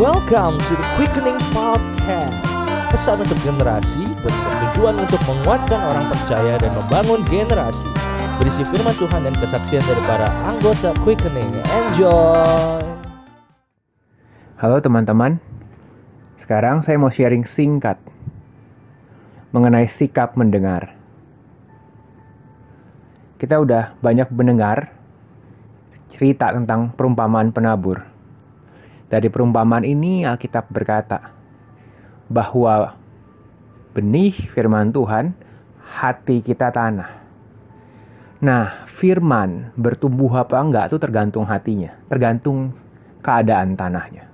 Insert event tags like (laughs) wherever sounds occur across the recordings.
Welcome to the Quickening Podcast. Pesan untuk generasi bertujuan untuk menguatkan orang percaya dan membangun generasi. Berisi firman Tuhan dan kesaksian dari para anggota Quickening. Enjoy. Halo teman-teman, sekarang saya mau sharing singkat mengenai sikap mendengar. Kita udah banyak mendengar cerita tentang perumpamaan penabur. Dari perumpamaan ini Alkitab berkata bahwa benih firman Tuhan hati kita tanah. Nah, firman bertumbuh apa enggak itu tergantung hatinya, tergantung keadaan tanahnya.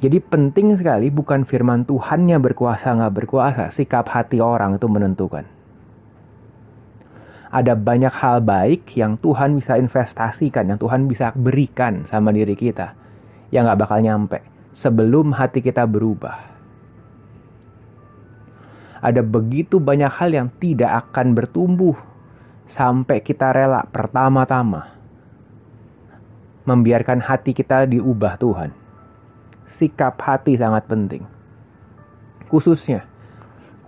Jadi penting sekali bukan firman Tuhannya berkuasa nggak berkuasa, sikap hati orang itu menentukan. Ada banyak hal baik yang Tuhan bisa investasikan, yang Tuhan bisa berikan sama diri kita yang gak bakal nyampe sebelum hati kita berubah. Ada begitu banyak hal yang tidak akan bertumbuh sampai kita rela pertama-tama membiarkan hati kita diubah Tuhan. Sikap hati sangat penting. Khususnya,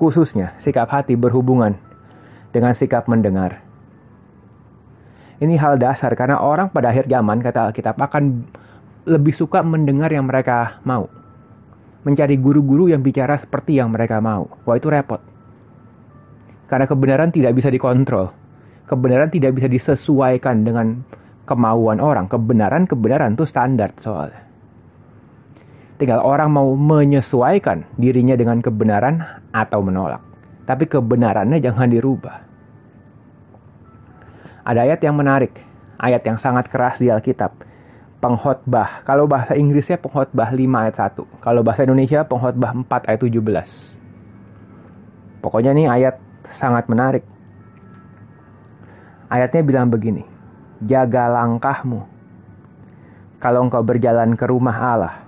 khususnya sikap hati berhubungan dengan sikap mendengar. Ini hal dasar karena orang pada akhir zaman kata Alkitab akan lebih suka mendengar yang mereka mau. Mencari guru-guru yang bicara seperti yang mereka mau. Wah itu repot. Karena kebenaran tidak bisa dikontrol. Kebenaran tidak bisa disesuaikan dengan kemauan orang. Kebenaran-kebenaran itu standar soalnya. Tinggal orang mau menyesuaikan dirinya dengan kebenaran atau menolak. Tapi kebenarannya jangan dirubah. Ada ayat yang menarik. Ayat yang sangat keras di Alkitab pengkhotbah. Kalau bahasa Inggrisnya pengkhotbah 5 ayat 1. Kalau bahasa Indonesia pengkhotbah 4 ayat 17. Pokoknya ini ayat sangat menarik. Ayatnya bilang begini. Jaga langkahmu. Kalau engkau berjalan ke rumah Allah,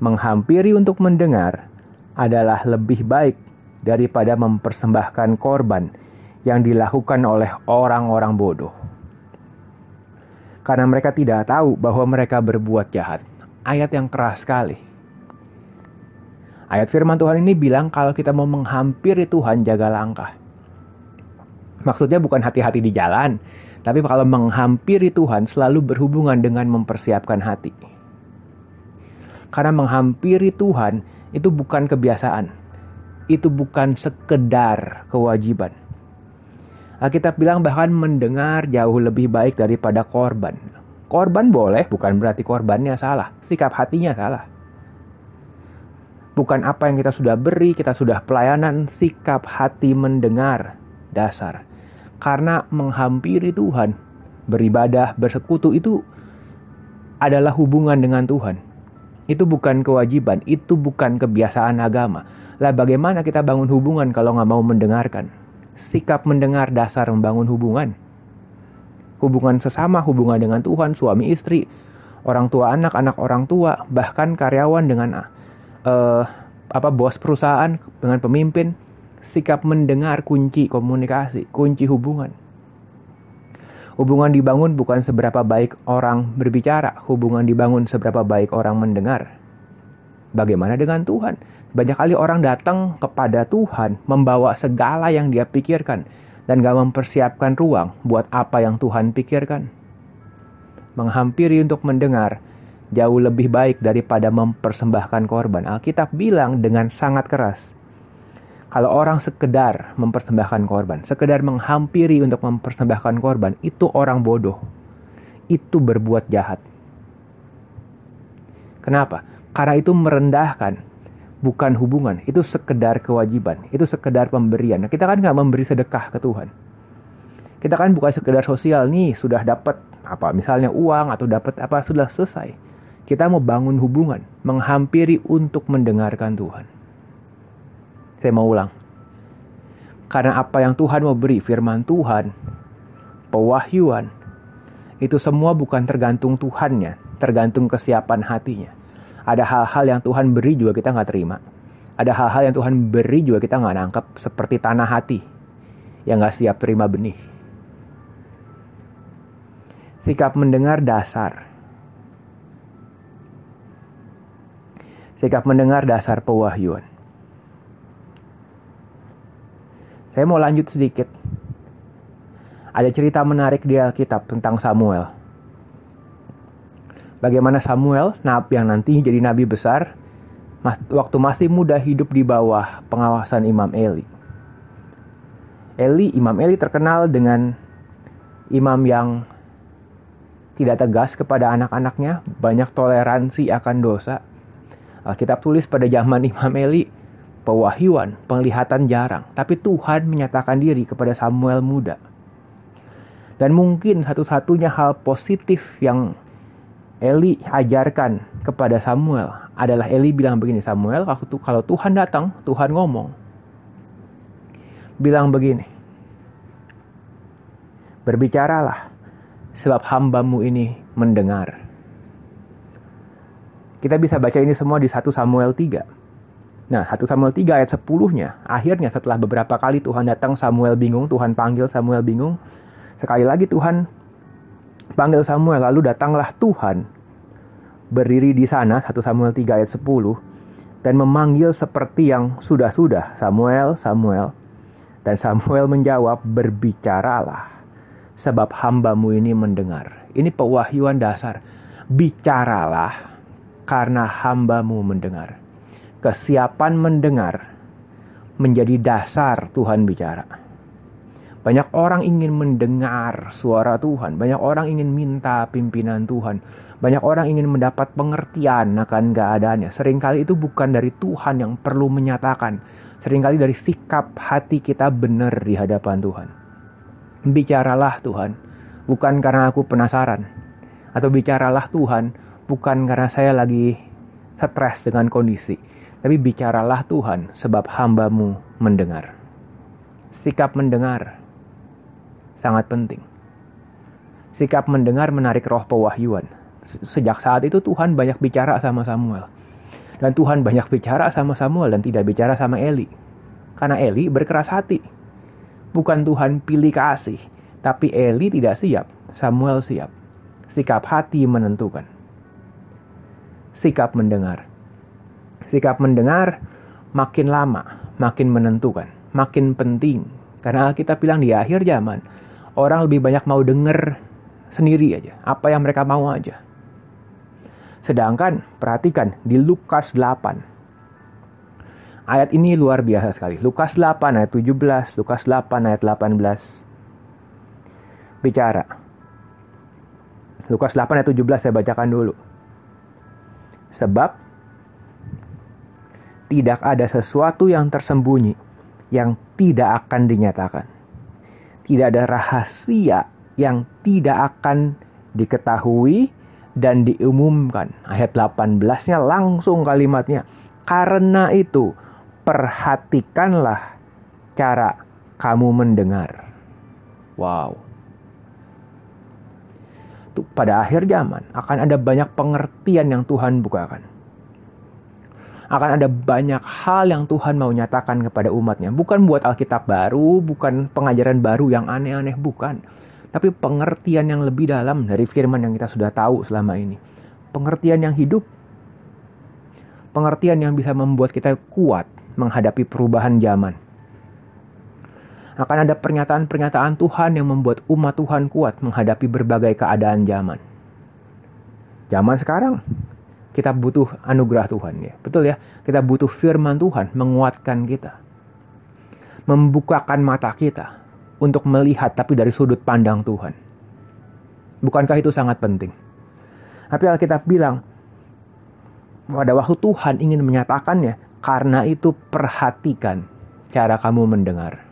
menghampiri untuk mendengar adalah lebih baik daripada mempersembahkan korban yang dilakukan oleh orang-orang bodoh karena mereka tidak tahu bahwa mereka berbuat jahat. Ayat yang keras sekali. Ayat firman Tuhan ini bilang kalau kita mau menghampiri Tuhan jaga langkah. Maksudnya bukan hati-hati di jalan, tapi kalau menghampiri Tuhan selalu berhubungan dengan mempersiapkan hati. Karena menghampiri Tuhan itu bukan kebiasaan. Itu bukan sekedar kewajiban Alkitab bilang bahkan mendengar jauh lebih baik daripada korban. Korban boleh, bukan berarti korbannya salah. Sikap hatinya salah. Bukan apa yang kita sudah beri, kita sudah pelayanan, sikap hati mendengar dasar. Karena menghampiri Tuhan, beribadah, bersekutu itu adalah hubungan dengan Tuhan. Itu bukan kewajiban, itu bukan kebiasaan agama. Lah bagaimana kita bangun hubungan kalau nggak mau mendengarkan? sikap mendengar dasar membangun hubungan. Hubungan sesama, hubungan dengan Tuhan, suami istri, orang tua anak, anak orang tua, bahkan karyawan dengan uh, apa bos perusahaan dengan pemimpin, sikap mendengar kunci komunikasi, kunci hubungan. Hubungan dibangun bukan seberapa baik orang berbicara, hubungan dibangun seberapa baik orang mendengar. Bagaimana dengan Tuhan? Banyak kali orang datang kepada Tuhan membawa segala yang dia pikirkan dan gak mempersiapkan ruang buat apa yang Tuhan pikirkan. Menghampiri untuk mendengar jauh lebih baik daripada mempersembahkan korban. Alkitab bilang dengan sangat keras, kalau orang sekedar mempersembahkan korban, sekedar menghampiri untuk mempersembahkan korban, itu orang bodoh. Itu berbuat jahat. Kenapa? Karena itu merendahkan bukan hubungan, itu sekedar kewajiban, itu sekedar pemberian. Nah, kita kan nggak memberi sedekah ke Tuhan. Kita kan bukan sekedar sosial nih, sudah dapat apa, misalnya uang atau dapat apa sudah selesai. Kita mau bangun hubungan, menghampiri untuk mendengarkan Tuhan. Saya mau ulang. Karena apa yang Tuhan mau beri, firman Tuhan, pewahyuan, itu semua bukan tergantung Tuhannya, tergantung kesiapan hatinya. Ada hal-hal yang Tuhan beri juga kita nggak terima. Ada hal-hal yang Tuhan beri juga kita nggak nangkep, seperti tanah hati yang nggak siap terima benih. Sikap mendengar dasar. Sikap mendengar dasar pewahyuan. Saya mau lanjut sedikit. Ada cerita menarik di Alkitab tentang Samuel. Bagaimana Samuel, nabi yang nanti jadi nabi besar, waktu masih muda hidup di bawah pengawasan Imam Eli. Eli, Imam Eli terkenal dengan imam yang tidak tegas kepada anak-anaknya, banyak toleransi akan dosa. Alkitab tulis pada zaman (laughs) Imam Eli, pewahyuan, penglihatan jarang, tapi Tuhan menyatakan diri kepada Samuel muda. Dan mungkin satu-satunya hal positif yang Eli ajarkan kepada Samuel adalah Eli bilang begini, Samuel, kalau Tuhan datang, Tuhan ngomong. Bilang begini, berbicaralah, sebab hambamu ini mendengar. Kita bisa baca ini semua di 1 Samuel 3. Nah, 1 Samuel 3 ayat 10-nya, akhirnya setelah beberapa kali Tuhan datang, Samuel bingung, Tuhan panggil Samuel bingung. Sekali lagi Tuhan panggil Samuel, lalu datanglah Tuhan berdiri di sana, 1 Samuel 3 ayat 10, dan memanggil seperti yang sudah-sudah, Samuel, Samuel. Dan Samuel menjawab, berbicaralah, sebab hambamu ini mendengar. Ini pewahyuan dasar. Bicaralah, karena hambamu mendengar kesiapan mendengar menjadi dasar Tuhan bicara. Banyak orang ingin mendengar suara Tuhan, banyak orang ingin minta pimpinan Tuhan, banyak orang ingin mendapat pengertian akan keadaannya. Seringkali itu bukan dari Tuhan yang perlu menyatakan, sering kali dari sikap hati kita benar di hadapan Tuhan. Bicaralah Tuhan, bukan karena aku penasaran, atau bicaralah Tuhan, bukan karena saya lagi stres dengan kondisi tapi bicaralah Tuhan, sebab hambamu mendengar. Sikap mendengar sangat penting. Sikap mendengar menarik roh pewahyuan. Sejak saat itu Tuhan banyak bicara sama Samuel. Dan Tuhan banyak bicara sama Samuel dan tidak bicara sama Eli. Karena Eli berkeras hati. Bukan Tuhan pilih kasih, tapi Eli tidak siap, Samuel siap. Sikap hati menentukan. Sikap mendengar sikap mendengar makin lama, makin menentukan, makin penting. Karena kita bilang di akhir zaman, orang lebih banyak mau dengar sendiri aja, apa yang mereka mau aja. Sedangkan, perhatikan di Lukas 8. Ayat ini luar biasa sekali. Lukas 8 ayat 17, Lukas 8 ayat 18. Bicara. Lukas 8 ayat 17 saya bacakan dulu. Sebab tidak ada sesuatu yang tersembunyi yang tidak akan dinyatakan. Tidak ada rahasia yang tidak akan diketahui dan diumumkan. Ayat 18-nya langsung kalimatnya. Karena itu, perhatikanlah cara kamu mendengar. Wow. Pada akhir zaman akan ada banyak pengertian yang Tuhan bukakan akan ada banyak hal yang Tuhan mau nyatakan kepada umatnya. Bukan buat Alkitab baru, bukan pengajaran baru yang aneh-aneh, bukan. Tapi pengertian yang lebih dalam dari firman yang kita sudah tahu selama ini. Pengertian yang hidup. Pengertian yang bisa membuat kita kuat menghadapi perubahan zaman. Akan ada pernyataan-pernyataan Tuhan yang membuat umat Tuhan kuat menghadapi berbagai keadaan zaman. Zaman sekarang kita butuh anugerah Tuhan ya. Betul ya? Kita butuh firman Tuhan menguatkan kita. Membukakan mata kita untuk melihat tapi dari sudut pandang Tuhan. Bukankah itu sangat penting? Tapi Alkitab bilang pada waktu Tuhan ingin menyatakannya, karena itu perhatikan cara kamu mendengar.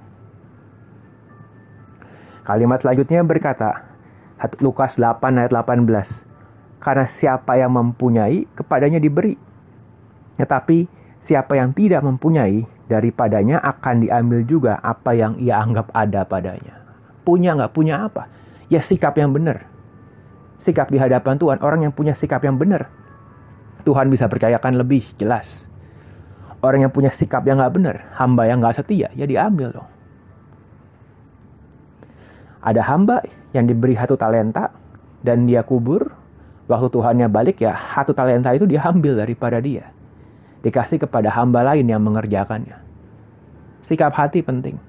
Kalimat selanjutnya berkata, Lukas 8 ayat 18. Karena siapa yang mempunyai, kepadanya diberi. Tetapi siapa yang tidak mempunyai, daripadanya akan diambil juga apa yang ia anggap ada padanya. Punya nggak punya apa? Ya sikap yang benar. Sikap di hadapan Tuhan, orang yang punya sikap yang benar. Tuhan bisa percayakan lebih jelas. Orang yang punya sikap yang nggak benar, hamba yang nggak setia, ya diambil dong. Ada hamba yang diberi satu talenta dan dia kubur Waktu Tuhannya balik ya satu talenta itu diambil daripada dia. dikasih kepada hamba lain yang mengerjakannya. Sikap hati penting.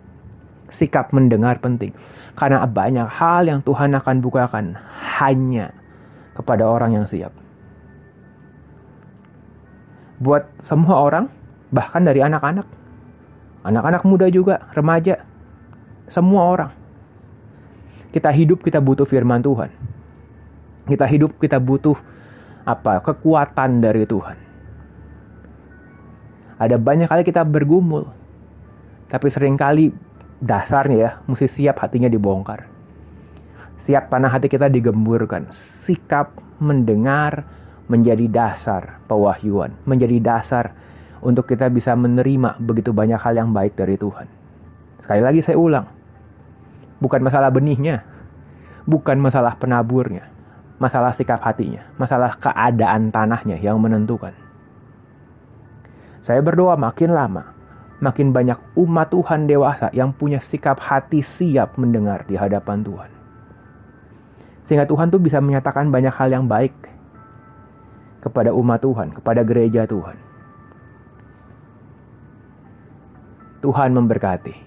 Sikap mendengar penting. Karena banyak hal yang Tuhan akan bukakan hanya kepada orang yang siap. Buat semua orang, bahkan dari anak-anak, anak-anak muda juga, remaja, semua orang. Kita hidup, kita butuh firman Tuhan. Kita hidup, kita butuh apa? Kekuatan dari Tuhan. Ada banyak kali kita bergumul, tapi sering kali dasarnya ya, mesti siap hatinya dibongkar. Siap tanah hati kita digemburkan. Sikap mendengar menjadi dasar pewahyuan, menjadi dasar untuk kita bisa menerima begitu banyak hal yang baik dari Tuhan. Sekali lagi saya ulang, bukan masalah benihnya, bukan masalah penaburnya, masalah sikap hatinya, masalah keadaan tanahnya yang menentukan. Saya berdoa makin lama, makin banyak umat Tuhan dewasa yang punya sikap hati siap mendengar di hadapan Tuhan. Sehingga Tuhan tuh bisa menyatakan banyak hal yang baik kepada umat Tuhan, kepada gereja Tuhan. Tuhan memberkati.